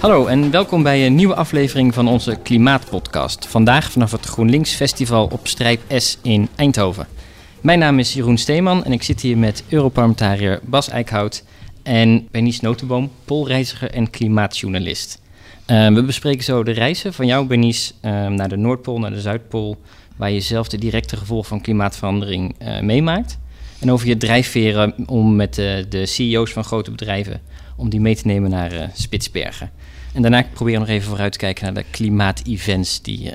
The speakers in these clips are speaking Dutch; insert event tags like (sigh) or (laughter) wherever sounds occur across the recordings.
Hallo en welkom bij een nieuwe aflevering van onze Klimaatpodcast. Vandaag vanaf het GroenLinks Festival op Strijp S in Eindhoven. Mijn naam is Jeroen Steeman en ik zit hier met Europarlementariër Bas Eickhout en Bernice Notenboom, poolreiziger en klimaatjournalist. Uh, we bespreken zo de reizen van jou, Bernice, uh, naar de Noordpool, naar de Zuidpool, waar je zelf de directe gevolgen van klimaatverandering uh, meemaakt. En over je drijfveren om met de CEO's van grote bedrijven, om die mee te nemen naar Spitsbergen. En daarna probeer ik nog even vooruit te kijken naar de klimaatevents die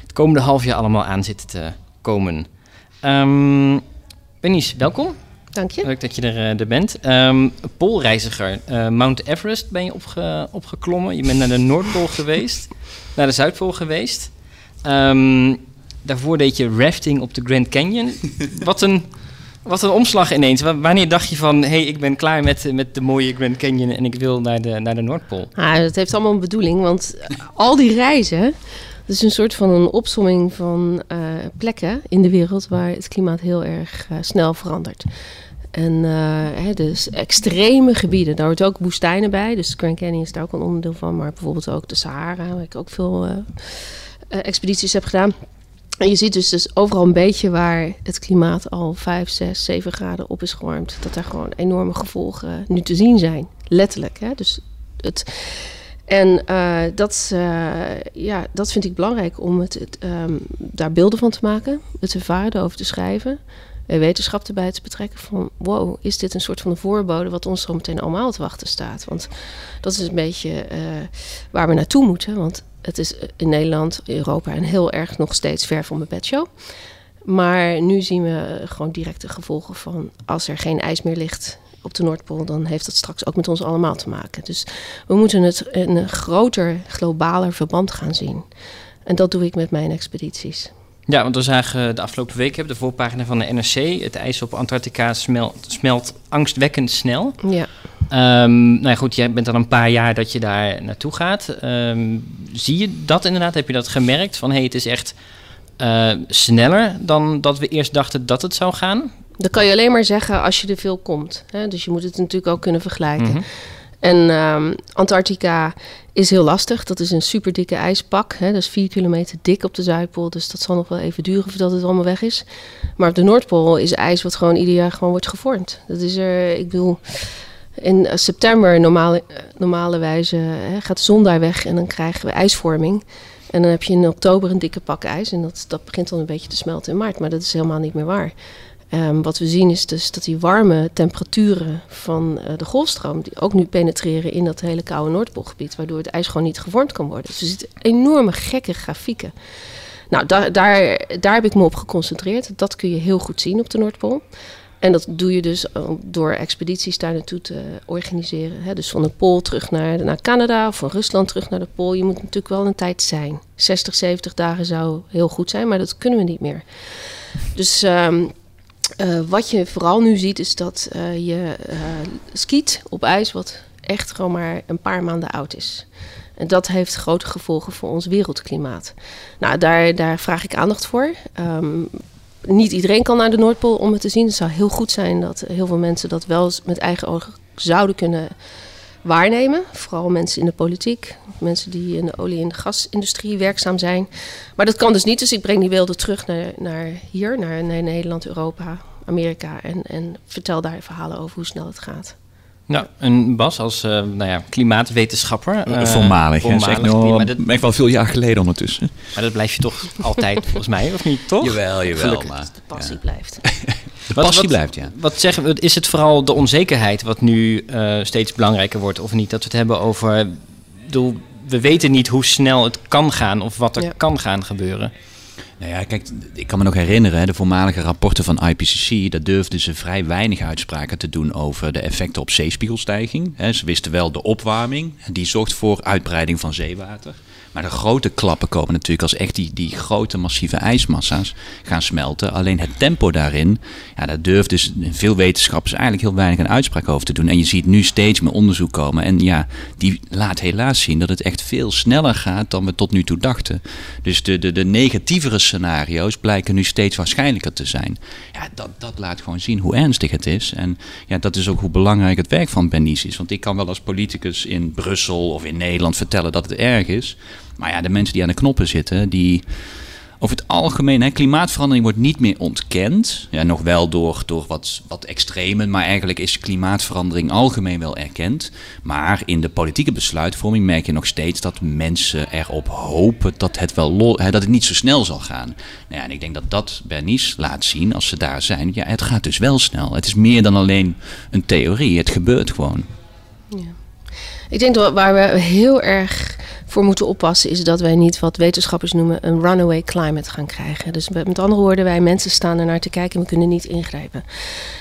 het komende half jaar allemaal aan zitten te komen. Um, Bernice, welkom. Dank je. Leuk dat je er, er bent. Um, Poolreiziger, uh, Mount Everest ben je opge, opgeklommen. Je bent naar de Noordpool (laughs) geweest, naar de Zuidpool geweest. Um, daarvoor deed je rafting op de Grand Canyon. Wat een, wat een omslag ineens. Wanneer dacht je van, hé, hey, ik ben klaar met, met de mooie Grand Canyon en ik wil naar de, naar de Noordpool? Ah, dat heeft allemaal een bedoeling, want al die reizen... Het is een soort van een opsomming van uh, plekken in de wereld waar het klimaat heel erg uh, snel verandert. En uh, hè, dus extreme gebieden, daar hoort ook woestijnen bij. Dus Grand Canyon is daar ook een onderdeel van. Maar bijvoorbeeld ook de Sahara, waar ik ook veel expedities heb gedaan. En je ziet dus, dus overal een beetje waar het klimaat al 5, 6, 7 graden op is gewarmd. Dat daar gewoon enorme gevolgen nu te zien zijn. Letterlijk. Hè? Dus het, en uh, dat, uh, ja, dat vind ik belangrijk om het, het um, daar beelden van te maken, het ervaren, over te schrijven. En wetenschap erbij te betrekken van wow, is dit een soort van een voorbode wat ons zo meteen allemaal te wachten staat? Want dat is een beetje uh, waar we naartoe moeten. Want het is in Nederland, Europa en heel erg nog steeds ver van mijn bedshow. Maar nu zien we gewoon directe gevolgen van als er geen ijs meer ligt op de Noordpool, dan heeft dat straks ook met ons allemaal te maken. Dus we moeten het in een groter, globaler verband gaan zien. En dat doe ik met mijn expedities. Ja, want we zagen de afgelopen week op de voorpagina van de NRC... het ijs op Antarctica smelt, smelt angstwekkend snel. Ja. Um, nou ja, goed, jij bent al een paar jaar dat je daar naartoe gaat. Um, zie je dat inderdaad? Heb je dat gemerkt? Van hé, hey, het is echt uh, sneller dan dat we eerst dachten dat het zou gaan? Dat kan je alleen maar zeggen als je er veel komt. Hè? Dus je moet het natuurlijk ook kunnen vergelijken. Mm -hmm. En um, Antarctica is heel lastig. Dat is een super dikke ijspak. Hè? Dat is vier kilometer dik op de Zuidpool. Dus dat zal nog wel even duren voordat het allemaal weg is. Maar op de Noordpool is ijs wat gewoon ieder jaar gewoon wordt gevormd. Dat is er, ik bedoel, in september normale, normale wijze hè, gaat de zon daar weg en dan krijgen we ijsvorming. En dan heb je in oktober een dikke pak ijs. En dat, dat begint dan een beetje te smelten in maart. Maar dat is helemaal niet meer waar. Um, wat we zien is dus dat die warme temperaturen van uh, de golfstroom... die ook nu penetreren in dat hele koude Noordpoolgebied... waardoor het ijs gewoon niet gevormd kan worden. Dus er zitten enorme gekke grafieken. Nou, daar, daar, daar heb ik me op geconcentreerd. Dat kun je heel goed zien op de Noordpool. En dat doe je dus door expedities daar naartoe te organiseren. Hè? Dus van de Pool terug naar, naar Canada of van Rusland terug naar de Pool. Je moet natuurlijk wel een tijd zijn. 60, 70 dagen zou heel goed zijn, maar dat kunnen we niet meer. Dus... Um, uh, wat je vooral nu ziet is dat uh, je uh, skiet op ijs wat echt gewoon maar een paar maanden oud is. En dat heeft grote gevolgen voor ons wereldklimaat. Nou, daar, daar vraag ik aandacht voor. Um, niet iedereen kan naar de Noordpool om het te zien. Het zou heel goed zijn dat heel veel mensen dat wel met eigen ogen zouden kunnen waarnemen. Vooral mensen in de politiek, mensen die in de olie- en de gasindustrie werkzaam zijn. Maar dat kan dus niet, dus ik breng die beelden terug naar, naar hier, naar, naar Nederland, Europa, Amerika. En, en vertel daar verhalen over hoe snel het gaat. Nou, en Bas als uh, nou ja, klimaatwetenschapper. Uh, voormalig, voormalig zeg nou, maar dat ben ik wel veel jaar geleden ondertussen. Maar dat blijf je toch altijd, (laughs) volgens mij, of niet? Toch? Jawel, jawel. Gelukkig. Maar, de passie ja. blijft. (laughs) De passie wat, blijft, ja. Wat zeggen we, is het vooral de onzekerheid wat nu uh, steeds belangrijker wordt, of niet? Dat we het hebben over. Bedoel, we weten niet hoe snel het kan gaan of wat er ja. kan gaan gebeuren. Nou ja, kijk, ik kan me nog herinneren, de voormalige rapporten van IPCC, daar durfden ze vrij weinig uitspraken te doen over de effecten op zeespiegelstijging. Ze wisten wel de opwarming, die zorgt voor uitbreiding van zeewater. Maar de grote klappen komen natuurlijk als echt die, die grote massieve ijsmassa's gaan smelten. Alleen het tempo daarin, ja, daar durft dus veel wetenschappers eigenlijk heel weinig een uitspraak over te doen. En je ziet nu steeds meer onderzoek komen. En ja, die laat helaas zien dat het echt veel sneller gaat dan we tot nu toe dachten. Dus de, de, de negatievere scenario's blijken nu steeds waarschijnlijker te zijn. Ja, dat, dat laat gewoon zien hoe ernstig het is. En ja, dat is ook hoe belangrijk het werk van Bernice is. Want ik kan wel als politicus in Brussel of in Nederland vertellen dat het erg is. Maar ja, de mensen die aan de knoppen zitten, die over het algemeen, hè, klimaatverandering wordt niet meer ontkend. Ja, nog wel door, door wat, wat extremen, maar eigenlijk is klimaatverandering algemeen wel erkend. Maar in de politieke besluitvorming merk je nog steeds dat mensen erop hopen dat het, wel hè, dat het niet zo snel zal gaan. Nou ja, en ik denk dat dat Bernice laat zien als ze daar zijn. Ja, het gaat dus wel snel. Het is meer dan alleen een theorie, het gebeurt gewoon. Ja. Ik denk dat waar we heel erg voor moeten oppassen, is dat wij niet wat wetenschappers noemen een runaway climate gaan krijgen. Dus met andere woorden, wij mensen staan er naar te kijken en we kunnen niet ingrijpen.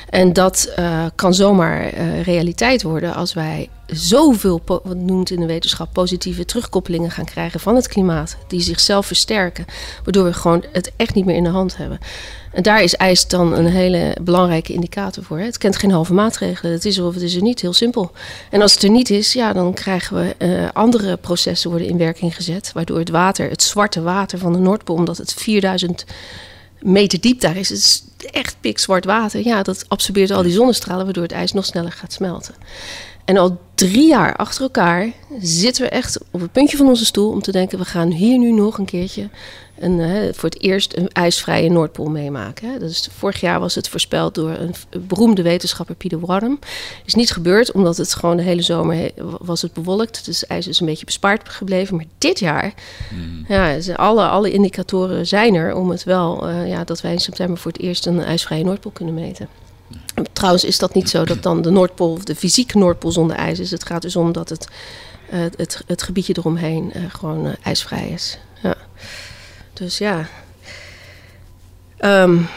En dat uh, kan zomaar uh, realiteit worden als wij zoveel, wat noemt in de wetenschap, positieve terugkoppelingen gaan krijgen van het klimaat, die zichzelf versterken, waardoor we gewoon het echt niet meer in de hand hebben. En daar is ijs dan een hele belangrijke indicator voor. Het kent geen halve maatregelen. Het is er of het is er niet. Heel simpel. En als het er niet is, ja, dan krijgen we uh, andere processen worden in werking gezet. Waardoor het water, het zwarte water van de Noordpool, omdat het 4000 meter diep daar is. Het is echt pikzwart water. Ja, dat absorbeert al die zonnestralen, waardoor het ijs nog sneller gaat smelten. En al drie jaar achter elkaar zitten we echt op het puntje van onze stoel om te denken: we gaan hier nu nog een keertje een, voor het eerst een ijsvrije Noordpool meemaken. Hè. Dus vorig jaar was het voorspeld door een beroemde wetenschapper, Pieter Warm. Is niet gebeurd, omdat het gewoon de hele zomer was het bewolkt. Dus ijs is een beetje bespaard gebleven. Maar dit jaar, mm. ja, alle, alle indicatoren zijn er om het wel, uh, ja, dat wij in september voor het eerst een ijsvrije Noordpool kunnen meten. Trouwens is dat niet zo dat dan de Noordpool of de fysieke Noordpool zonder ijs is. Het gaat dus om dat het, uh, het, het gebiedje eromheen uh, gewoon ijsvrij is. Ja. Dus ja. Um,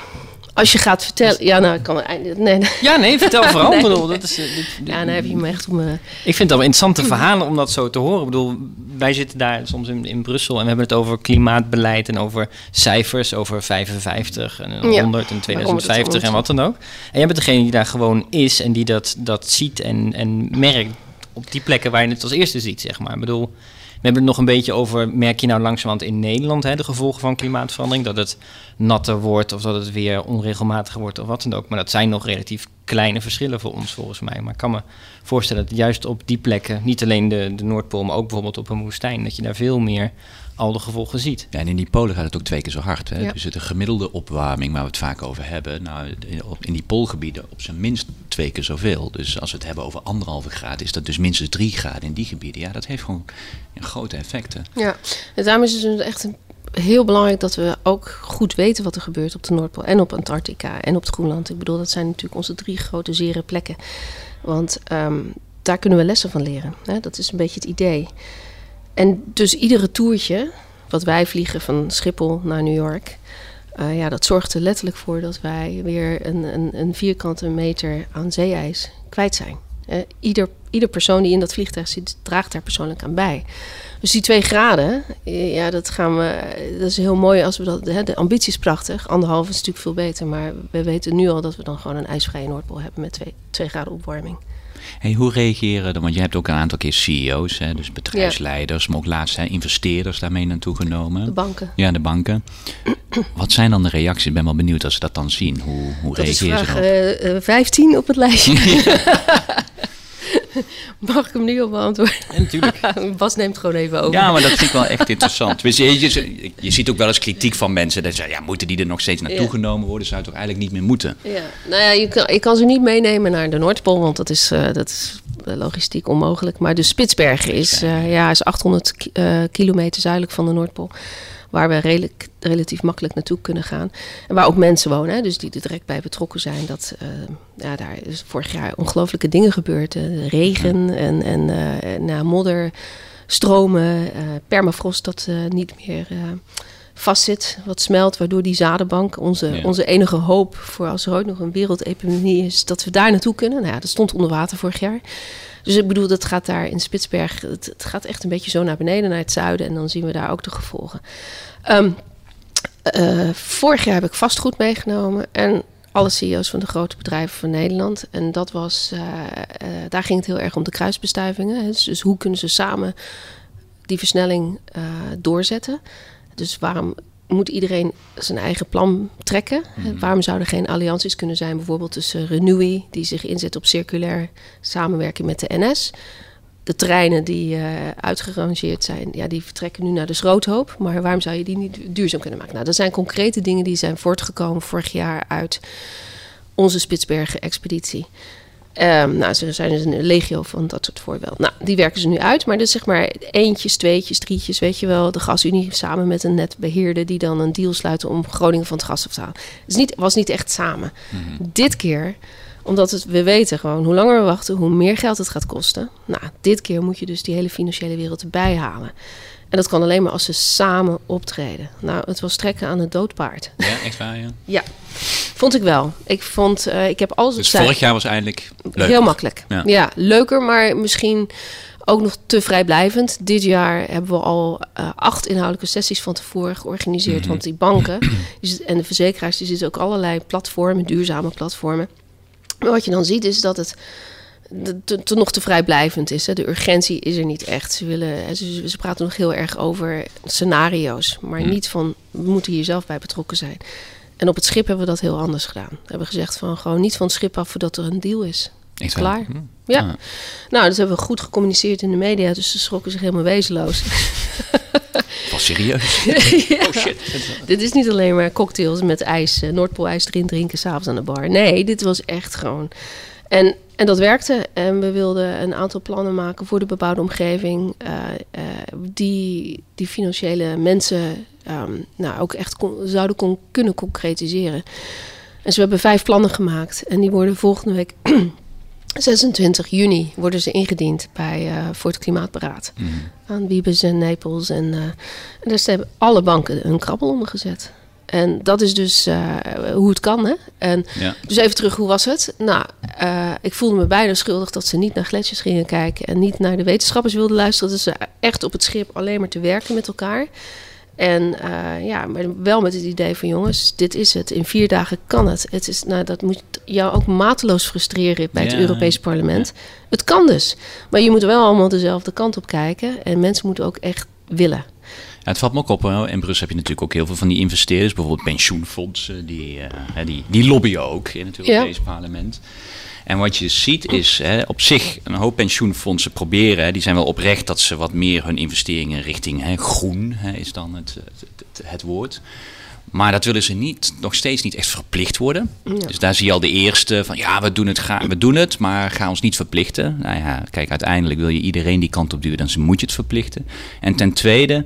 als je gaat vertellen. Ja, nou, ik kan het nee, nee. Ja, nee, vertel (laughs) vooral. nee. bedoel, dat is, dit, dit, ja, dan heb je me echt om. Uh... Ik vind het wel interessante verhalen om dat zo te horen. Ik bedoel, wij zitten daar soms in, in Brussel en we hebben het over klimaatbeleid en over cijfers, over 55 en 100 ja, en 2050 en wat dan ook. En jij bent degene die daar gewoon is en die dat, dat ziet en, en merkt op die plekken waar je het als eerste ziet, zeg maar. Ik bedoel, we hebben het nog een beetje over, merk je nou langzamerhand in Nederland hè, de gevolgen van klimaatverandering? Dat het natter wordt of dat het weer onregelmatiger wordt of wat dan ook. Maar dat zijn nog relatief kleine verschillen voor ons volgens mij. Maar ik kan me voorstellen dat juist op die plekken, niet alleen de, de Noordpool, maar ook bijvoorbeeld op een woestijn, dat je daar veel meer al de gevolgen ziet. Ja, en in die polen gaat het ook twee keer zo hard. Hè? Ja. Dus de gemiddelde opwarming waar we het vaak over hebben, nou, in die poolgebieden op zijn minst twee keer zoveel. Dus als we het hebben over anderhalve graden, is dat dus minstens drie graden in die gebieden. Ja, dat heeft gewoon grote effecten. Ja, en daarom is het dus echt een heel belangrijk dat we ook goed weten wat er gebeurt op de Noordpool en op Antarctica en op het Groenland. Ik bedoel, dat zijn natuurlijk onze drie grote zere plekken. Want um, daar kunnen we lessen van leren. Hè? Dat is een beetje het idee. En dus iedere toertje wat wij vliegen van Schiphol naar New York, uh, ja, dat zorgt er letterlijk voor dat wij weer een, een, een vierkante meter aan zeeijs kwijt zijn. Uh, ieder, ieder persoon die in dat vliegtuig zit, draagt daar persoonlijk aan bij. Dus die twee graden, ja, dat gaan we. Dat is heel mooi als we dat. De ambitie is prachtig. Anderhalf is natuurlijk veel beter. Maar we weten nu al dat we dan gewoon een ijsvrije Noordpool hebben met twee, twee graden opwarming. Hey, hoe reageren dan? Want je hebt ook een aantal keer CEO's, hè, dus bedrijfsleiders, maar ook laatst hè, investeerders daarmee naartoe genomen. De banken. Ja, de banken. (clears throat) Wat zijn dan de reacties? Ik ben wel benieuwd als ze dat dan zien. Hoe, hoe dat reageren ze erop? Uh, 15 op het lijstje. (laughs) (laughs) (laughs) Mag ik hem nu op beantwoorden? Ja, natuurlijk. (laughs) Bas neemt gewoon even over. Ja, maar dat vind ik wel echt interessant. Je, je, je, ziet ook wel eens kritiek van mensen. Dat zeggen, ja, moeten die er nog steeds naartoe ja. genomen worden? Zou het toch eigenlijk niet meer moeten? Ja, nou ja, je kan, je kan ze niet meenemen naar de Noordpool, want dat is, uh, dat is logistiek onmogelijk. Maar de Spitsbergen is, uh, ja, is 800 uh, kilometer zuidelijk van de Noordpool waar we redelijk, relatief makkelijk naartoe kunnen gaan. En waar ook mensen wonen, hè, dus die er direct bij betrokken zijn. Dat, uh, ja, daar is vorig jaar ongelooflijke dingen gebeurd. Regen en, en uh, nou, modder, stromen, permafrost dat niet meer vastzit, wat smelt, waardoor die zadenbank, onze, onze enige hoop voor als er ooit nog een wereldepidemie is, dat we daar naartoe kunnen. Nou ja, dat stond onder water vorig jaar. Dus ik bedoel, dat gaat daar in Spitsberg, het, gaat echt een beetje zo naar beneden, naar het zuiden. En dan zien we daar ook de gevolgen. Um, uh, vorig jaar heb ik vastgoed meegenomen en alle CEO's van de grote bedrijven van Nederland. En dat was, uh, uh, daar ging het heel erg om de kruisbestuivingen. Dus, dus hoe kunnen ze samen die versnelling doorzetten? Dus waarom moet iedereen zijn eigen plan trekken? Mm. Waarom zouden er geen allianties kunnen zijn, bijvoorbeeld tussen Renewi, die zich inzet op circulair samenwerking met de NS? De treinen die uh, uitgerangeerd zijn, ja, die vertrekken nu naar de schroothoop. Maar waarom zou je die niet duurzaam kunnen maken? Nou, dat zijn concrete dingen die zijn voortgekomen vorig jaar uit onze Spitsbergen-expeditie. Um, nou, er zijn dus een legio van dat soort voorbeelden. Nou, die werken ze nu uit, maar dus zeg maar eentjes, tweetjes, drietjes, weet je wel. De gasunie samen met een netbeheerder die dan een deal sluiten om Groningen van het gas af te halen. Het niet, was niet echt samen. Mhm. Dit keer, omdat het, we weten gewoon, hoe langer we wachten, hoe meer geld het gaat kosten. Nou, dit keer moet je dus die hele financiële wereld erbij halen. En dat kan alleen maar als ze samen optreden. Nou, het was trekken aan het doodpaard. Ja, echt waar, ja. ja, vond ik wel. Ik vond, uh, ik heb alles... Dus vorig jaar was eigenlijk leuk. Heel makkelijk. Ja. leuker, maar misschien ook nog te vrijblijvend. Dit jaar hebben we al uh, acht inhoudelijke sessies van tevoren georganiseerd. Mhm. Want die banken (clears throat) en de verzekeraars, die zitten ook allerlei platformen, duurzame platformen. Maar wat je dan ziet is dat het te, te, nog te vrijblijvend is. Hè. De urgentie is er niet echt. Ze, willen, ze, ze praten nog heel erg over scenario's, maar hmm. niet van we moeten hier zelf bij betrokken zijn. En op het schip hebben we dat heel anders gedaan. We hebben gezegd van gewoon niet van het schip af voordat er een deal is. Echt Klaar. Hmm. Ja. Ah. Nou, dat hebben we goed gecommuniceerd in de media, dus ze schrokken zich helemaal wezenloos. (laughs) Was serieus? (laughs) Oh shit. Dit is niet alleen maar cocktails met ijs, uh, Noordpoolijs erin drinken s'avonds aan de bar. Nee, dit was echt gewoon. En en dat werkte. En we wilden een aantal plannen maken voor de bebouwde omgeving. Uh, uh, die, die financiële mensen um, nou, ook echt zouden kon, kunnen concretiseren. En ze hebben vijf plannen gemaakt. En die worden volgende week, (clears throat) 26 juni, worden ze ingediend bij, uh, voor het Klimaatberaad. Mm. Aan Wiebes en Napels. En, en daar hebben alle banken hun krabbel onder gezet. En dat is dus uh, hoe het kan. Hè? En Dus even terug, hoe was het? Nou, uh, ik voelde me bijna schuldig dat ze niet naar gletsjers gingen kijken en niet naar de wetenschappers wilden luisteren. Dus ze echt op het schip alleen maar te werken met elkaar. En uh, ja, maar wel met het idee van jongens, dit is het. In vier dagen kan het. het is, nou, dat moet jou ook mateloos frustreren bij het Europees Parlement. Het kan dus. Maar je moet wel allemaal dezelfde kant op kijken. En mensen moeten ook echt willen het valt me ook op. In Brussel heb je natuurlijk ook heel veel van die investeerders, bijvoorbeeld pensioenfondsen, die, uh, die, die lobbyen ook in het Europese parlement. En wat je ziet is hè, op zich een hoop pensioenfondsen proberen, die zijn wel oprecht dat ze wat meer hun investeringen richting hè, groen hè, is dan het, het, het, woord. Maar dat willen ze niet, nog steeds niet echt verplicht worden. Dus daar zie je al de eerste van ja, we doen, het, ga, we doen het, maar ga ons niet verplichten. Nou ja, kijk, uiteindelijk wil je iedereen die kant op duwen, dan moet je het verplichten. En ten tweede,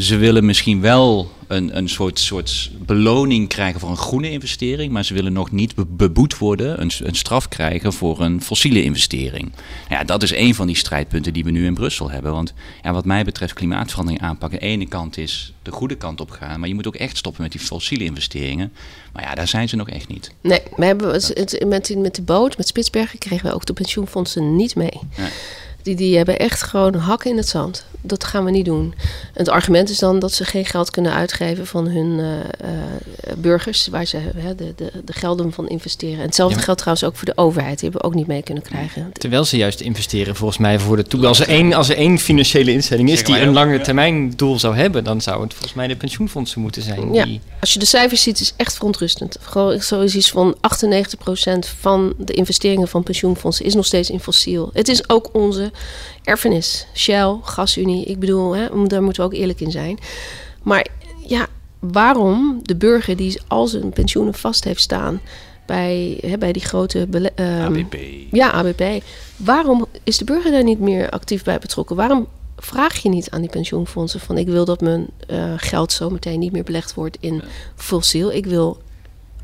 ze willen misschien wel een, een soort, soort beloning krijgen voor een groene investering, maar ze willen nog niet beboet worden, een, een straf krijgen voor een fossiele investering. Ja, dat is een van die strijdpunten die we nu in Brussel hebben. Want ja, wat mij betreft klimaatverandering aanpakken, de ene kant is de goede kant op gaan, maar je moet ook echt stoppen met die fossiele investeringen. Maar ja, daar zijn ze nog echt niet. Nee, we hebben met, met de boot, met Spitsbergen, kregen we ook de pensioenfondsen niet mee. Die, die hebben echt gewoon hakken in het zand dat gaan we niet doen. Het argument is dan dat ze geen geld kunnen uitgeven van hun uh, uh, burgers, waar ze uh, de, de, de gelden van investeren. En hetzelfde geldt trouwens ook voor de overheid, die hebben we ook niet mee kunnen krijgen. Terwijl ze juist investeren volgens mij voor de toekomst. Als er één, als er één financiële instelling is die een lange termijn doel zou hebben, dan zou het volgens mij de pensioenfondsen moeten zijn. Ja, als je de cijfers ziet, is het echt verontrustend. Gewoon zo is iets van 98% van de investeringen van pensioenfondsen is nog steeds in fossiel. Het is ook onze erfenis. Shell, Gasunie. Ik bedoel, hè, daar moeten we ook eerlijk in zijn. Maar ja, waarom de burger die al zijn pensioenen vast heeft staan bij, hè, bij die grote... Um, ABP. Ja, ABP. Waarom is de burger daar niet meer actief bij betrokken? Waarom vraag je niet aan die pensioenfondsen van... ik wil dat mijn uh, geld zometeen niet meer belegd wordt in fossiel. Ik wil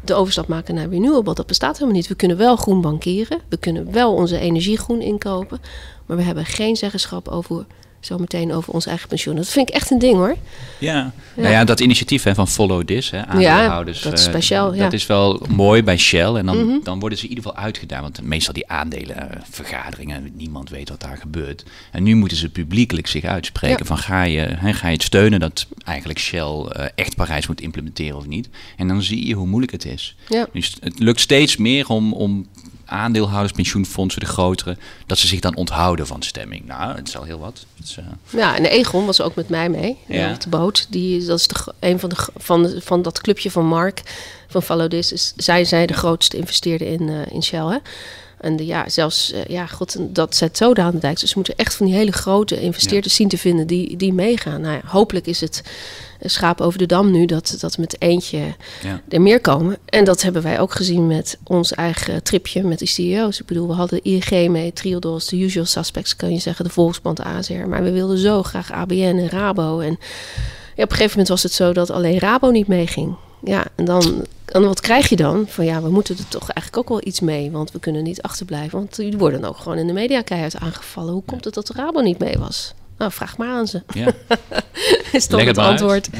de overstap maken naar renewable. Dat bestaat helemaal niet. We kunnen wel groen bankeren. We kunnen wel onze energie groen inkopen. Maar we hebben geen zeggenschap over zo meteen over ons eigen pensioen. Dat vind ik echt een ding hoor. Ja, ja. Nou ja dat initiatief hè, van Follow This, hè, aandeelhouders. Ja, dat is eh, speciaal. Uh, dat is wel mooi bij Shell. En dan, mhm. dan worden ze in ieder geval uitgedaan. Want meestal die aandelenvergaderingen, niemand weet wat daar gebeurt. En nu moeten ze publiekelijk zich uitspreken van ga je, hè, ga je het steunen dat eigenlijk Shell uh, echt Parijs moet implementeren of niet. En dan zie je hoe moeilijk het is. Ja. Dus het lukt steeds meer om, om aandeelhouders, pensioenfondsen, de grotere, dat ze zich dan onthouden van stemming. Nou, het is al heel wat. Is, uh... Ja, en Egon was ook met mij mee ja. op de boot. Die, dat is de, een van, de, van, van dat clubje van Mark van Follow This. Is, zij zijn de grootste investeerder in, uh, in Shell. Hè? En de, ja, zelfs, uh, ja, god, dat zet zo aan de dijk. Dus ze moeten echt van die hele grote investeerders zien te vinden die, die meegaan. Nou ja, hopelijk is het schaap over de dam nu, dat, dat met eentje ja. er meer komen. En dat hebben wij ook gezien met ons eigen tripje met de CEO's. Ik bedoel, we hadden ING mee, Triodos, de usual suspects, kan je zeggen, de Volksband, ASR. Maar we wilden zo graag ABN en Rabo. En ja, op een gegeven moment was het zo dat alleen Rabo niet meeging. Ja, en dan, en wat krijg je dan? Van ja, we moeten er toch eigenlijk ook wel iets mee, want we kunnen niet achterblijven. Want die worden ook gewoon in de media keihard aangevallen. Hoe komt het dat de Rabo niet mee was? Nou, vraag maar aan ze. Ja. (laughs) is toch het, antwoord.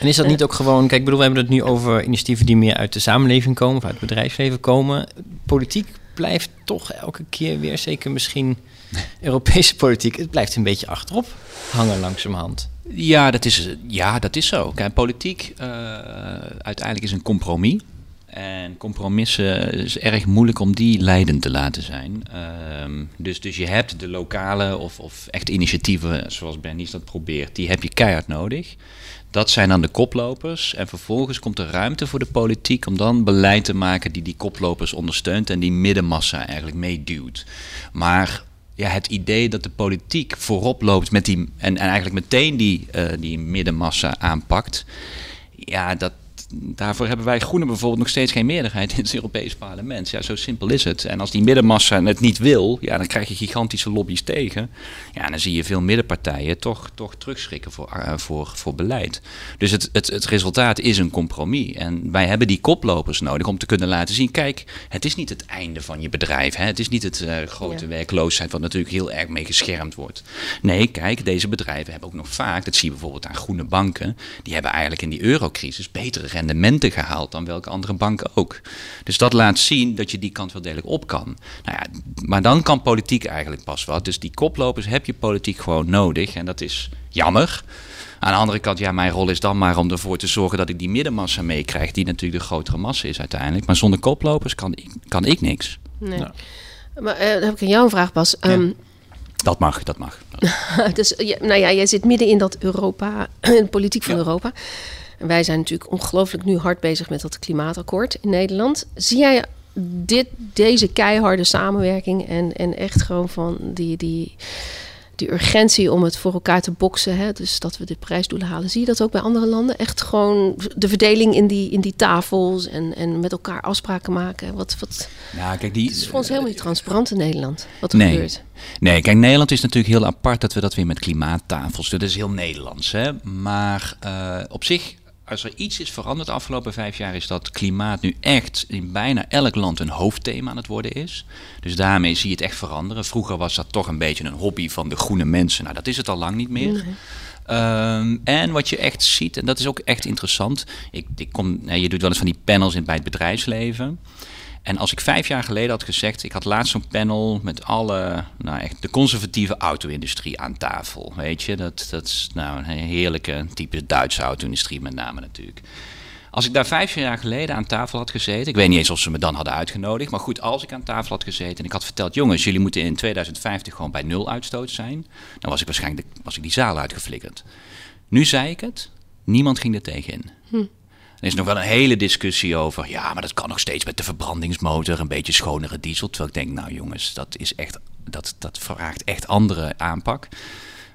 en is dat niet ook gewoon... Kijk, bedoel, we hebben het nu over initiatieven die meer uit de samenleving komen... of uit het bedrijfsleven komen. Politiek blijft toch elke keer weer, zeker misschien Europese politiek... het blijft een beetje achterop hangen langzamerhand. Ja, dat is, ja, dat is zo. Kijk, politiek uh, uiteindelijk is een compromis. En compromissen is erg moeilijk om die leidend te laten zijn. Um, dus, dus je hebt de lokale of, of echt initiatieven, zoals Bernice dat probeert, die heb je keihard nodig. Dat zijn dan de koplopers. En vervolgens komt er ruimte voor de politiek om dan beleid te maken die die koplopers ondersteunt en die middenmassa eigenlijk meeduwt. Maar ja, het idee dat de politiek voorop loopt met die, en, en eigenlijk meteen die, uh, die middenmassa aanpakt. Ja, dat, daarvoor hebben wij Groenen bijvoorbeeld nog steeds geen meerderheid in het Europees parlement. Ja, zo simpel is het. En als die middenmassa het niet wil, ja, dan krijg je gigantische lobby's tegen. Ja, dan zie je veel middenpartijen toch, toch terugschrikken voor, uh, voor, voor beleid. Dus het, het, het resultaat is een compromis. En wij hebben die koplopers nodig om te kunnen laten zien: kijk, het is niet het einde van je bedrijf. Hè? Het is niet het uh, grote werkloosheid, wat natuurlijk heel erg mee geschermd wordt. Nee, kijk, deze bedrijven hebben ook nog vaak, dat zie je bijvoorbeeld aan groene banken, die hebben eigenlijk in die eurocrisis betere rendementen gehaald dan welke andere banken ook. Dus dat laat zien dat je die kant wel degelijk op kan. Nou ja, maar dan kan politiek eigenlijk pas wat. Dus die koplopers heb je politiek gewoon nodig. En dat is jammer. Aan de andere kant, ja, mijn rol is dan maar om ervoor te zorgen dat ik die middenmassa meekrijg, die natuurlijk de grotere massa is uiteindelijk. Maar zonder koplopers kan ik, kan ik niks. Nee. Maar uh, dan heb ik aan jou een vraag, Bas. Ehm, dat mag, dat mag. (laughs) dus, nou ja, jij zit midden in dat Europa, (clears throat) de politiek van Europa. En wij zijn natuurlijk ongelooflijk nu hard bezig met dat klimaatakkoord in Nederland. Zie jij dit, deze keiharde samenwerking en, en echt gewoon van die, die, die urgentie om het voor elkaar te boksen, hè? dus dat we de prijsdoelen halen. Zie je dat ook bij andere landen? Echt gewoon de verdeling in die, in die tafels en, en met elkaar afspraken maken. Wat, wat... Nou, kijk, die, het is voor ons helemaal niet transparant in Nederland, wat er nee. gebeurt. Nee, kijk, Nederland is natuurlijk heel apart dat we dat weer met klimaattafels doen. Dat is heel Nederlands. Hè? Maar uh, op zich als er iets is veranderd de afgelopen vijf jaar, is dat klimaat nu echt in bijna elk land een hoofdthema aan het worden is. Dus daarmee zie je het echt veranderen. Vroeger was dat toch een beetje een hobby van de groene mensen. Nou, dat is het al lang niet meer. Um, en wat je echt ziet, en dat is ook echt interessant. Ik, ik kom, je doet wel eens van die panels in, bij het bedrijfsleven. En als ik vijf jaar geleden had gezegd, ik had laatst zo'n panel met alle, nou echt de conservatieve auto-industrie aan tafel. Weet je, dat, dat is nou een heerlijke type Duitse auto-industrie met name natuurlijk. Als ik daar vijf jaar geleden aan tafel had gezeten, ik weet niet eens of ze me dan hadden uitgenodigd, maar goed, als ik aan tafel had gezeten en ik had verteld, jongens, jullie moeten in 2050 gewoon bij nul uitstoot zijn, dan was ik waarschijnlijk was ik die zaal uitgeflikkerd. Nu zei ik het, niemand ging er tegenin. Hm. Er is nog wel een hele discussie over. Ja, maar dat kan nog steeds met de verbrandingsmotor. Een beetje schonere diesel. Terwijl ik denk, nou jongens, dat, is echt, dat, dat vraagt echt andere aanpak.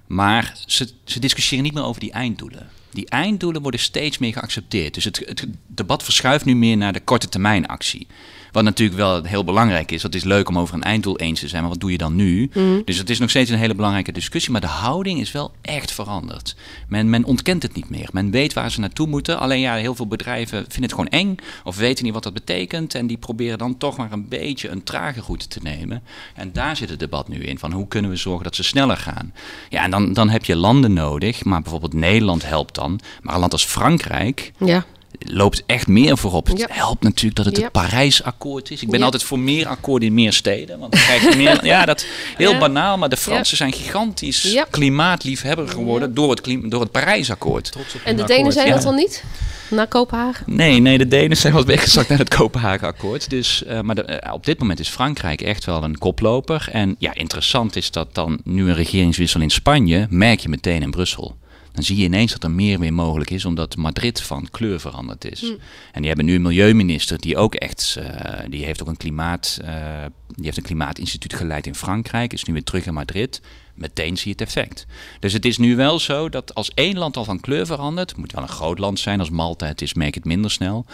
Maar ze, ze discussiëren niet meer over die einddoelen. die einddoelen worden steeds meer geaccepteerd. Dus het, het debat verschuift nu meer naar de korte termijn actie. Wat natuurlijk wel heel belangrijk is. Het is leuk om over een einddoel eens te zijn, maar wat doe je dan nu? Mhm. Dus het is nog steeds een hele belangrijke discussie. Maar de houding is wel echt veranderd. Men, men ontkent het niet meer. Men weet waar ze naartoe moeten. Alleen ja, heel veel bedrijven vinden het gewoon eng. Of weten niet wat dat betekent. En die proberen dan toch maar een beetje een trage route te nemen. En daar zit het debat nu in. Van hoe kunnen we zorgen dat ze sneller gaan? Ja, en dan, dan heb je landen nodig. Maar bijvoorbeeld Nederland helpt dan. Maar een land als Frankrijk Ja, loopt echt meer voorop. Het Ja. helpt natuurlijk dat het het Parijsakkoord is. Ik ben altijd voor meer akkoorden in meer steden. Want dan krijg je meer. (laughs) Ja, dat heel Ja. banaal, maar de Fransen zijn gigantisch klimaatliefhebber geworden door het, klim- door het Parijsakkoord. en de Denen zijn ja. dat dan niet? Na Kopenhagen? Nee, nee, de Denen zijn wat (laughs) weggezakt naar het Kopenhagen-akkoord. Dus, eh, maar de- eh, op dit moment is Frankrijk echt wel een koploper. En ja, interessant is dat dan nu een regeringswissel in Spanje, merk je meteen in Brussel. Dan zie je ineens dat er meer weer mogelijk is, omdat Madrid van kleur veranderd is. En die hebben nu een milieuminister die ook echt, eh, die heeft ook een klimaat, eh, die heeft een klimaatinstituut geleid in Frankrijk, is nu weer terug in Madrid. Meteen zie je het effect. Dus het is nu wel zo dat als één land al van kleur verandert, het moet wel een groot land zijn, als Malta het is, merk je het minder snel.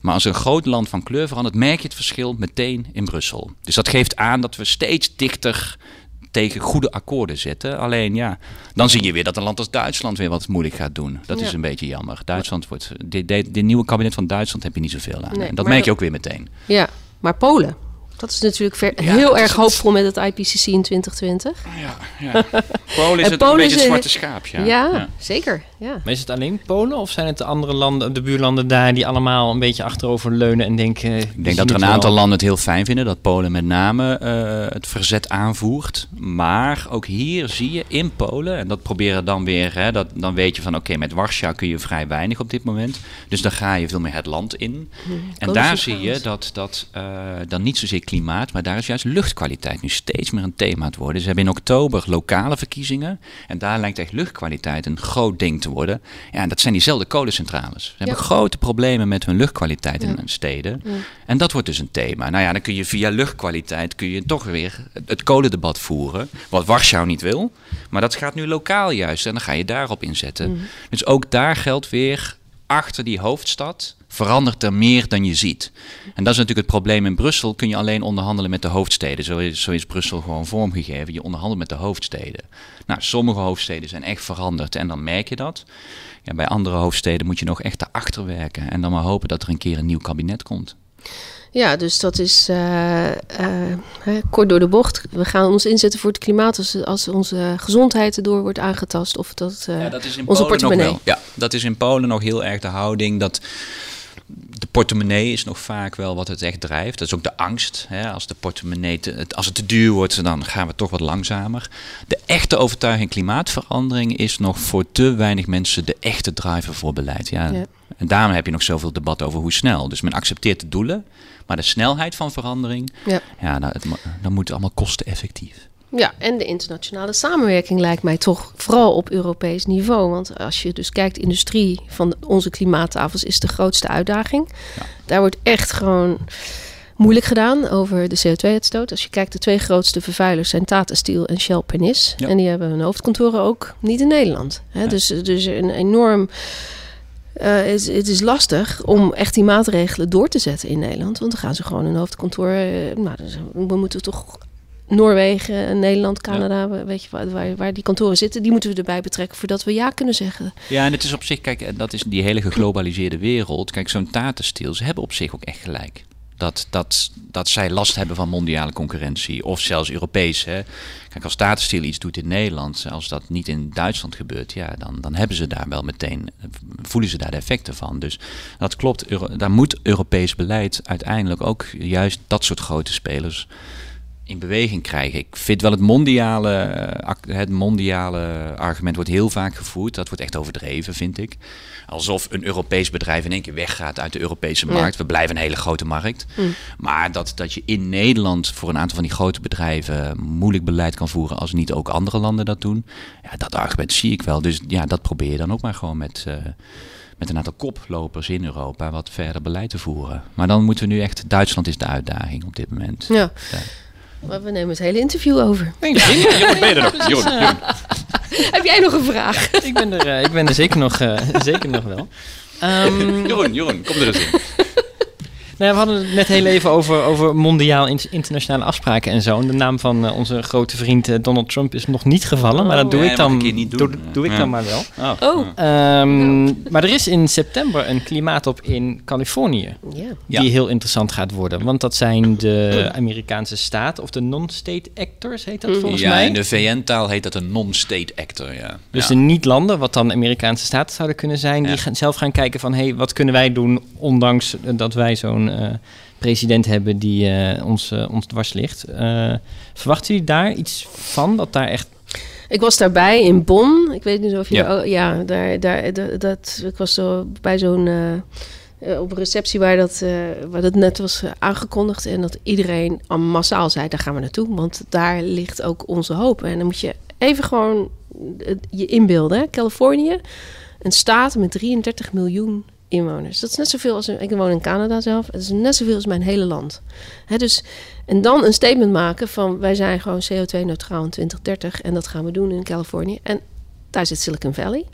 Maar als een groot land van kleur verandert, merk je het verschil meteen in Brussel. Dus dat geeft aan dat we steeds dichter tegen goede akkoorden zitten. Alleen ja, dan zie je weer dat een land als Duitsland weer wat moeilijk gaat doen. Dat Ja. is een beetje jammer. Duitsland wordt. Dit, dit, dit nieuwe kabinet van Duitsland heb je niet zoveel aan. Nee, en dat merk je dat- ook weer meteen. Ja, maar Polen. Dat is natuurlijk ver- Ja, heel erg hoopvol met het IPCC in 2020. Ja, ja. (laughs) Polen is het Polen een beetje het zwarte schaap. Ja, Ja. zeker. Ja. Maar is het alleen Polen of zijn het de andere landen, de buurlanden daar, die allemaal een beetje achterover leunen en denken... eh, Ik denk dat er een aantal landen het heel fijn vinden dat Polen met name eh, het verzet aanvoert. Maar ook hier zie je in Polen, en dat proberen dan weer, hè, dat, dan weet je van oké, met Warschau kun je vrij weinig op dit moment. Dus dan ga je veel meer het land in. En daar zie je dat, dat eh, dan niet zozeer klimaat, maar daar is juist luchtkwaliteit nu steeds meer een thema te worden. Ze hebben in oktober lokale verkiezingen en daar lijkt echt luchtkwaliteit een groot ding te worden. Ja, en dat zijn diezelfde kolencentrales. Ze hebben grote problemen met hun luchtkwaliteit in Ja. hun steden. En dat wordt dus een thema. Nou ja, dan kun je via luchtkwaliteit kun je toch weer het, het kolendebat voeren. Wat Warschau niet wil. Maar dat gaat nu lokaal juist. En dan ga je daarop inzetten. Dus ook daar geldt weer achter die hoofdstad verandert er meer dan je ziet. En dat is natuurlijk het probleem in Brussel. Kun je alleen onderhandelen met de hoofdsteden. Zo is, zo is Brussel gewoon vormgegeven. Je onderhandelt met de hoofdsteden. Nou, sommige hoofdsteden zijn echt veranderd en dan merk je dat. Ja, bij andere hoofdsteden moet je nog echt erachter werken. En dan maar hopen dat er een keer een nieuw kabinet komt. Ja, dus dat is eh, eh, kort door de bocht. We gaan ons inzetten voor het klimaat als, als onze gezondheid erdoor wordt aangetast. Of dat, eh, Ja, dat is in onze Polen nog portemonnee. wel. Ja, dat is in Polen nog heel erg de houding dat de portemonnee is nog vaak wel wat het echt drijft. Dat is ook de angst. Hè? Als de portemonnee te, als het te duur wordt, dan gaan we toch wat langzamer. De echte overtuiging klimaatverandering is nog voor te weinig mensen de echte driver voor beleid. Ja. Ja. En daarom heb je nog zoveel debat over hoe snel. Dus men accepteert de doelen, maar de snelheid van verandering, Ja. ja, nou, het, dan moet het allemaal kosteneffectief. Ja, en de internationale samenwerking lijkt mij toch vooral op Europees niveau. Want als je dus kijkt, industrie van onze klimaattafels is de grootste uitdaging. Daar wordt echt gewoon moeilijk gedaan over de CO2-uitstoot. Als je kijkt, de twee grootste vervuilers zijn Tata Steel en Shell Pernis. Ja. En die hebben hun hoofdkantoren ook niet in Nederland. Hè? Ja. Dus, dus een enorm... eh, het, het is lastig om echt die maatregelen door te zetten in Nederland. Want dan gaan ze gewoon hun hoofdkantoor... eh, nou, we moeten toch Noorwegen, Nederland, Canada, weet je waar, waar, die kantoren zitten, die moeten we erbij betrekken voordat we ja kunnen zeggen. Ja, en het is op zich, kijk, dat is die hele geglobaliseerde wereld. Kijk, zo'n Tata Steel, ze hebben op zich ook echt gelijk. Dat, dat, dat zij last hebben van mondiale concurrentie, of zelfs Europees. Hè. Kijk, als Tata Steel iets doet in Nederland, als dat niet in Duitsland gebeurt, ja, dan, dan hebben ze daar wel meteen, voelen ze daar de effecten van. Dus dat klopt, Euro, daar moet Europees beleid uiteindelijk ook juist dat soort grote spelers in beweging krijgen. Ik vind wel het mondiale, eh, het mondiale argument wordt heel vaak gevoerd. Dat wordt echt overdreven, vind ik. Alsof een Europees bedrijf in één keer weggaat uit de Europese Ja. markt. We blijven een hele grote markt. Mm. Maar dat, dat je in Nederland voor een aantal van die grote bedrijven moeilijk beleid kan voeren als niet ook andere landen dat doen. Ja, dat argument zie ik wel. Dus ja, dat probeer je dan ook maar gewoon met, eh, met een aantal koplopers in Europa wat verder beleid te voeren. Maar dan moeten we nu echt, Duitsland is de uitdaging op dit moment. Ja. Ja. Maar we nemen het hele interview over. Nee, Jeroen, ben je er nog? Jeroen, Jeroen. (laughs) Heb jij nog een vraag? ik, ben er, ik ben er zeker nog, zeker nog wel. Um, (laughs) Jeroen, Jeroen, kom er eens in. Nou, we hadden het net heel even over, over mondiaal internationale afspraken en zo. En de naam van uh, onze grote vriend uh, Donald Trump is nog niet gevallen. Oh, maar dat doe nee, ik dan, niet doen. Doe, doe ik ja. dan maar wel. Oh. oh. Um, maar er is in september een klimaatop in Californië. Yeah. Die heel interessant gaat worden. Want dat zijn de Amerikaanse staat of de non-state actors, heet dat volgens ja, mij. Ja, in de VN-taal heet dat een non-state actor, ja. Dus ja. de niet-landen, wat dan Amerikaanse staten zouden kunnen zijn... die gaan, zelf gaan kijken van, hé, hey, wat kunnen wij doen... ondanks dat wij zo'n uh, president hebben die uh, ons, uh, ons dwars ligt. verwachten jullie daar iets van, dat daar echt... Ik was daarbij in Bonn. Ik weet niet of je... Ja, oh, ja daar, daar, dat, dat, ik was zo bij zo'n... Uh, op een receptie waar dat, uh, waar dat net was aangekondigd. En dat iedereen massaal zei, daar gaan we naartoe. Want daar ligt ook onze hoop. En dan moet je even gewoon je inbeelden. Hè? Californië, een staat met 33 miljoen inwoners. Dat is net zoveel als... Ik woon in Canada zelf. Het is net zoveel als mijn hele land. Dus, en dan een statement maken van... wij zijn gewoon CO2-neutraal in 2030... en dat gaan we doen in Californië. En daar zit Silicon Valley.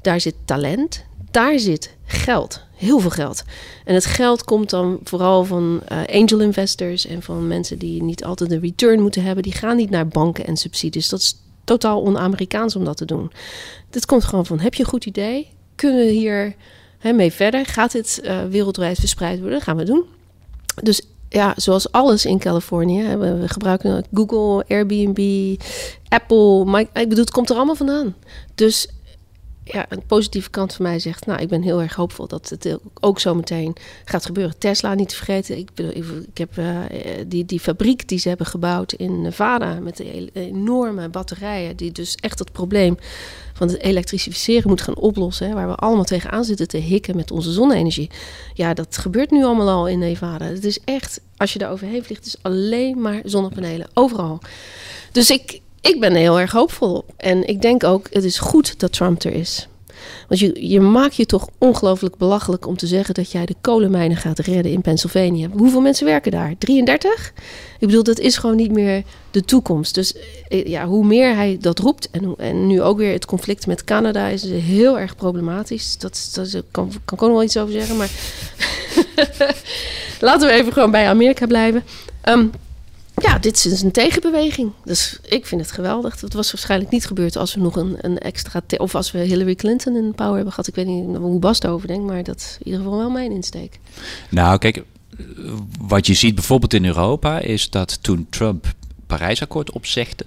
Daar zit talent. Daar zit geld. Heel veel geld. En het geld komt dan vooral van uh, angel investors... en van mensen die niet altijd een return moeten hebben. Die gaan niet naar banken en subsidies. Dat is totaal on-Amerikaans om dat te doen. Dit komt gewoon van, heb je een goed idee? Kunnen we hier hè, mee verder? Gaat dit uh, wereldwijd verspreid worden? Dat gaan we doen. Dus ja, zoals alles in Californië. Hè, we, we, gebruiken Google, Airbnb, Apple. Maar ik bedoel, het komt er allemaal vandaan. Dus ja, een positieve kant van mij zegt... nou, ik ben heel erg hoopvol dat het ook zo meteen gaat gebeuren. Tesla niet te vergeten. Ik, ik, heb uh, die, die fabriek die ze hebben gebouwd in Nevada... met de enorme batterijen... die dus echt het probleem van het elektrificeren moet gaan oplossen... Waar we allemaal tegenaan zitten te hikken met onze zonne-energie. Ja, dat gebeurt nu allemaal al in Nevada. Het is echt, als je daar overheen vliegt... is alleen maar zonnepanelen, overal. Dus ik, ik ben er heel erg hoopvol op. En ik denk ook, het is goed dat Trump er is. Want je, je maakt je toch ongelooflijk belachelijk om te zeggen dat jij de kolenmijnen gaat redden in Pennsylvania. Hoeveel mensen werken daar? 33? Ik bedoel, dat is gewoon niet meer de toekomst. Dus ja, hoe meer hij dat roept, en, en nu ook weer het conflict met Canada is heel erg problematisch. Dat, dat kan, kan ik ook nog wel iets over zeggen, maar (laughs) laten we even gewoon bij Amerika blijven. Um, ja, dit is een tegenbeweging. Dus ik vind het geweldig. Dat was waarschijnlijk niet gebeurd als we nog een, een extra... of als we Hillary Clinton in power hebben gehad. Ik weet niet hoe Bas daarover denkt, maar dat is in ieder geval wel mijn insteek. Nou, kijk, wat je ziet bijvoorbeeld in Europa... is dat toen Trump Parijsakkoord opzegde...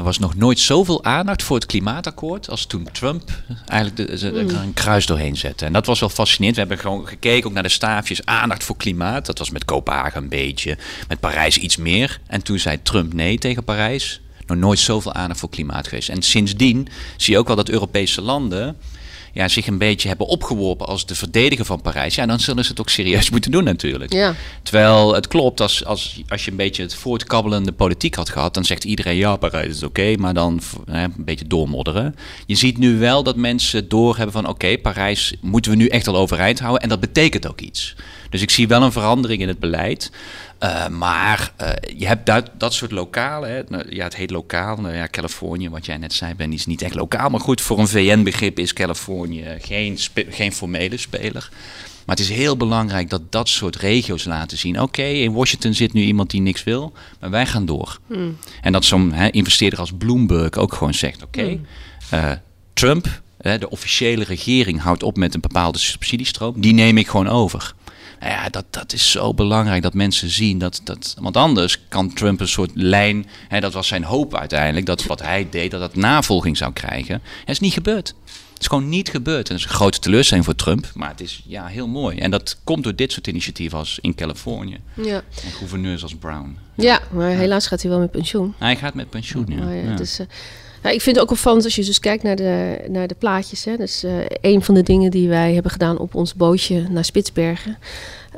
Er was nog nooit zoveel aandacht voor het klimaatakkoord als toen Trump eigenlijk de, de, de, een kruis doorheen zette. En dat was wel fascinerend. We hebben gewoon gekeken ook naar de staafjes aandacht voor klimaat. Dat was met Kopenhagen een beetje, met Parijs iets meer. En toen zei Trump nee tegen Parijs. Nog nooit zoveel aandacht voor klimaat geweest. En sindsdien zie je ook wel dat Europese landen ja, zich een beetje hebben opgeworpen als de verdediger van Parijs, ja, dan zullen ze het ook serieus (laughs) moeten doen natuurlijk. Ja. Terwijl het klopt, als, als, als je een beetje het voortkabbelende politiek had gehad, dan zegt iedereen ja, Parijs is oké, maar dan hè, een beetje doormodderen. Je ziet nu wel dat mensen doorhebben van oké, Parijs moeten we nu echt al overeind houden en dat betekent ook iets. Dus ik zie wel een verandering in het beleid. Uh, maar uh, je hebt dat, dat soort lokalen. Hè. Ja, het heet lokaal. Nou ja, Californië, wat jij net zei, Ben, is niet echt lokaal. Maar goed, voor een VN-begrip is Californië geen, geen formele speler. Maar het is heel belangrijk dat dat soort regio's laten zien. Oké, okay, in Washington zit nu iemand die niks wil, maar wij gaan door. Hmm. En dat zo'n investeerder als Bloomberg ook gewoon zegt: oké, okay, hmm. uh, Trump, de officiële regering, houdt op met een bepaalde subsidiestroom. Die neem ik gewoon over. Nou ja, dat, dat is zo belangrijk dat mensen zien dat, dat. Want anders kan Trump een soort lijn. Hè, dat was zijn hoop uiteindelijk. Dat wat hij deed, dat dat navolging zou krijgen. Het is niet gebeurd. Het is gewoon niet gebeurd. En dat is een grote teleurstelling voor Trump. Maar het is ja, heel mooi. En dat komt door dit soort initiatieven als in Californië. Ja. En gouverneurs als Brown. Ja, ja maar helaas gaat hij wel met pensioen. Hij gaat met pensioen, ja. Maar Dus, uh, nou, ik vind het ook opvallend als je dus kijkt naar de, naar de plaatjes. Hè. Dus uh, een van de dingen die wij hebben gedaan op ons bootje naar Spitsbergen.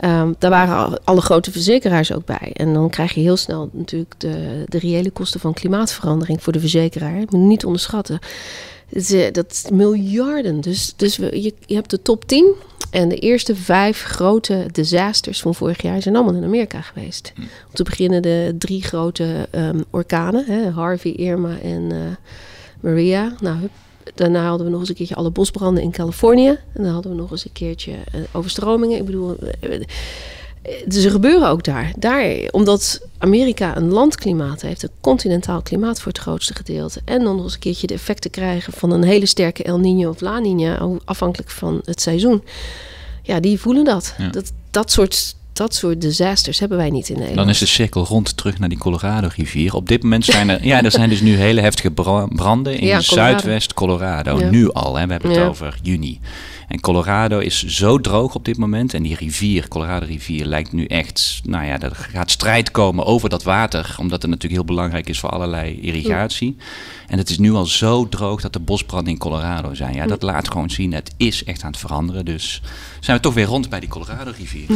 Um, daar waren alle grote verzekeraars ook bij. En dan krijg je heel snel natuurlijk de, de reële kosten van klimaatverandering voor de verzekeraar. Moet niet onderschatten. Dat is miljarden. Dus, dus we, je, je hebt de top 10. En de eerste vijf grote disasters van vorig jaar zijn allemaal in Amerika geweest. Hm. Om te beginnen de drie grote um, orkanen: hè, Harvey, Irma en uh, Maria. Nou, hup, daarna hadden we nog eens een keertje alle bosbranden in Californië. En dan hadden we nog eens een keertje uh, overstromingen. Ik bedoel, uh, ze gebeuren ook daar. Daar, omdat Amerika een landklimaat heeft, een continentaal klimaat voor het grootste gedeelte. En dan nog eens een keertje de effecten krijgen van een hele sterke El Niño of La Niña, afhankelijk van het seizoen. Ja, die voelen dat. Ja. Dat, dat soort dat soort disasters hebben wij niet in Nederland. Dan is de cirkel rond terug naar die Colorado-rivier. Op dit moment zijn er, ja, er zijn dus nu hele heftige branden in ja, zuidwest Colorado. Nu al, hè. we hebben het over juni. En Colorado is zo droog op dit moment. En die rivier, Colorado rivier, lijkt nu echt... Nou ja, er gaat strijd komen over dat water. Omdat het natuurlijk heel belangrijk is voor allerlei irrigatie. En het is nu al zo droog dat de bosbranden in Colorado zijn. Ja, dat laat gewoon zien, het is echt aan het veranderen. Dus zijn we toch weer rond bij die Colorado-rivier.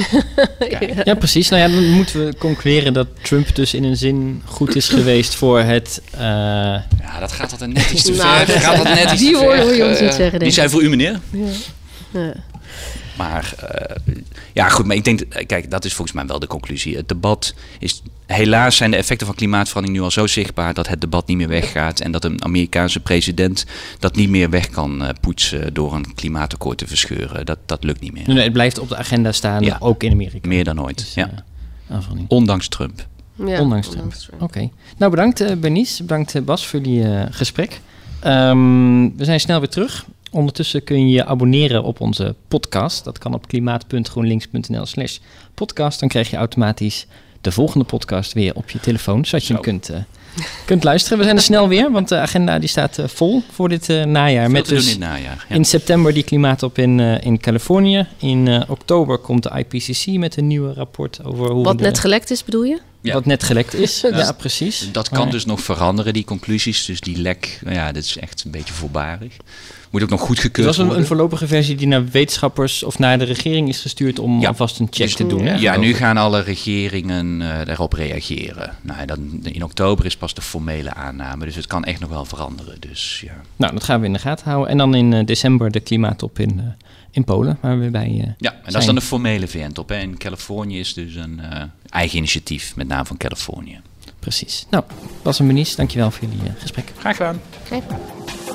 (laughs) ja. precies. Nou ja, dan moeten we concluderen dat Trump dus in een zin goed is geweest voor het... Uh... Ja, dat gaat altijd net iets te nou, ver. gaat dat net iets die woorden hoor je ons niet zeggen, Die zijn voor u, meneer. Ja. Maar uh, ja, goed, maar ik denk, kijk, dat is volgens mij wel de conclusie. Het debat is, helaas zijn de effecten van klimaatverandering nu al zo zichtbaar dat het debat niet meer weggaat en dat een Amerikaanse president dat niet meer weg kan uh, poetsen door een klimaatakkoord te verscheuren. Dat, dat lukt niet meer. Nee, het blijft op de agenda staan, ja, ook in Amerika. Meer dan ooit, dus, ja. Uh, Ondanks Trump. Ja, ondanks Trump. Trump. Oké. Nou, bedankt Bernice, bedankt Bas voor die gesprek. Um, we zijn snel weer terug. Ondertussen kun je je abonneren op onze podcast. Dat kan op klimaat.groenlinks.nl slash podcast. Dan krijg je automatisch de volgende podcast weer op je telefoon, zodat je hem kunt, uh, kunt luisteren. We zijn er snel weer, want de agenda die staat uh, vol voor dit uh, najaar. met dus in, najaar, ja. in september die klimaatop in, in Californië. In oktober komt de IPCC met een nieuw rapport over hoe... Wat net gelekt is, bedoel je? Ja. Wat net gelekt is. (laughs) ja, precies. Dat kan dus nog veranderen, die conclusies. Dus die lek, ja, dat is echt een beetje voorbarig. Moet ook nog goedgekeurd worden. Dat was een, een, voorlopige versie die naar wetenschappers of naar de regering is gestuurd om alvast een check dus te doen. Hè, ja, nu gaan alle regeringen uh, daarop reageren. Nou, dan, in oktober is pas de formele aanname, dus het kan echt nog wel veranderen. Dus, ja. Nou, dat gaan we in de gaten houden. En dan in uh, december de klimaattop in, uh, in Polen, waar we bij uh, Ja, en dat is dan de formele VN-top. In Californië is dus een eigen initiatief, met name van Californië. Precies. Nou, Bas en Benies, dankjewel voor jullie gesprek. Graag gedaan. Graag gedaan.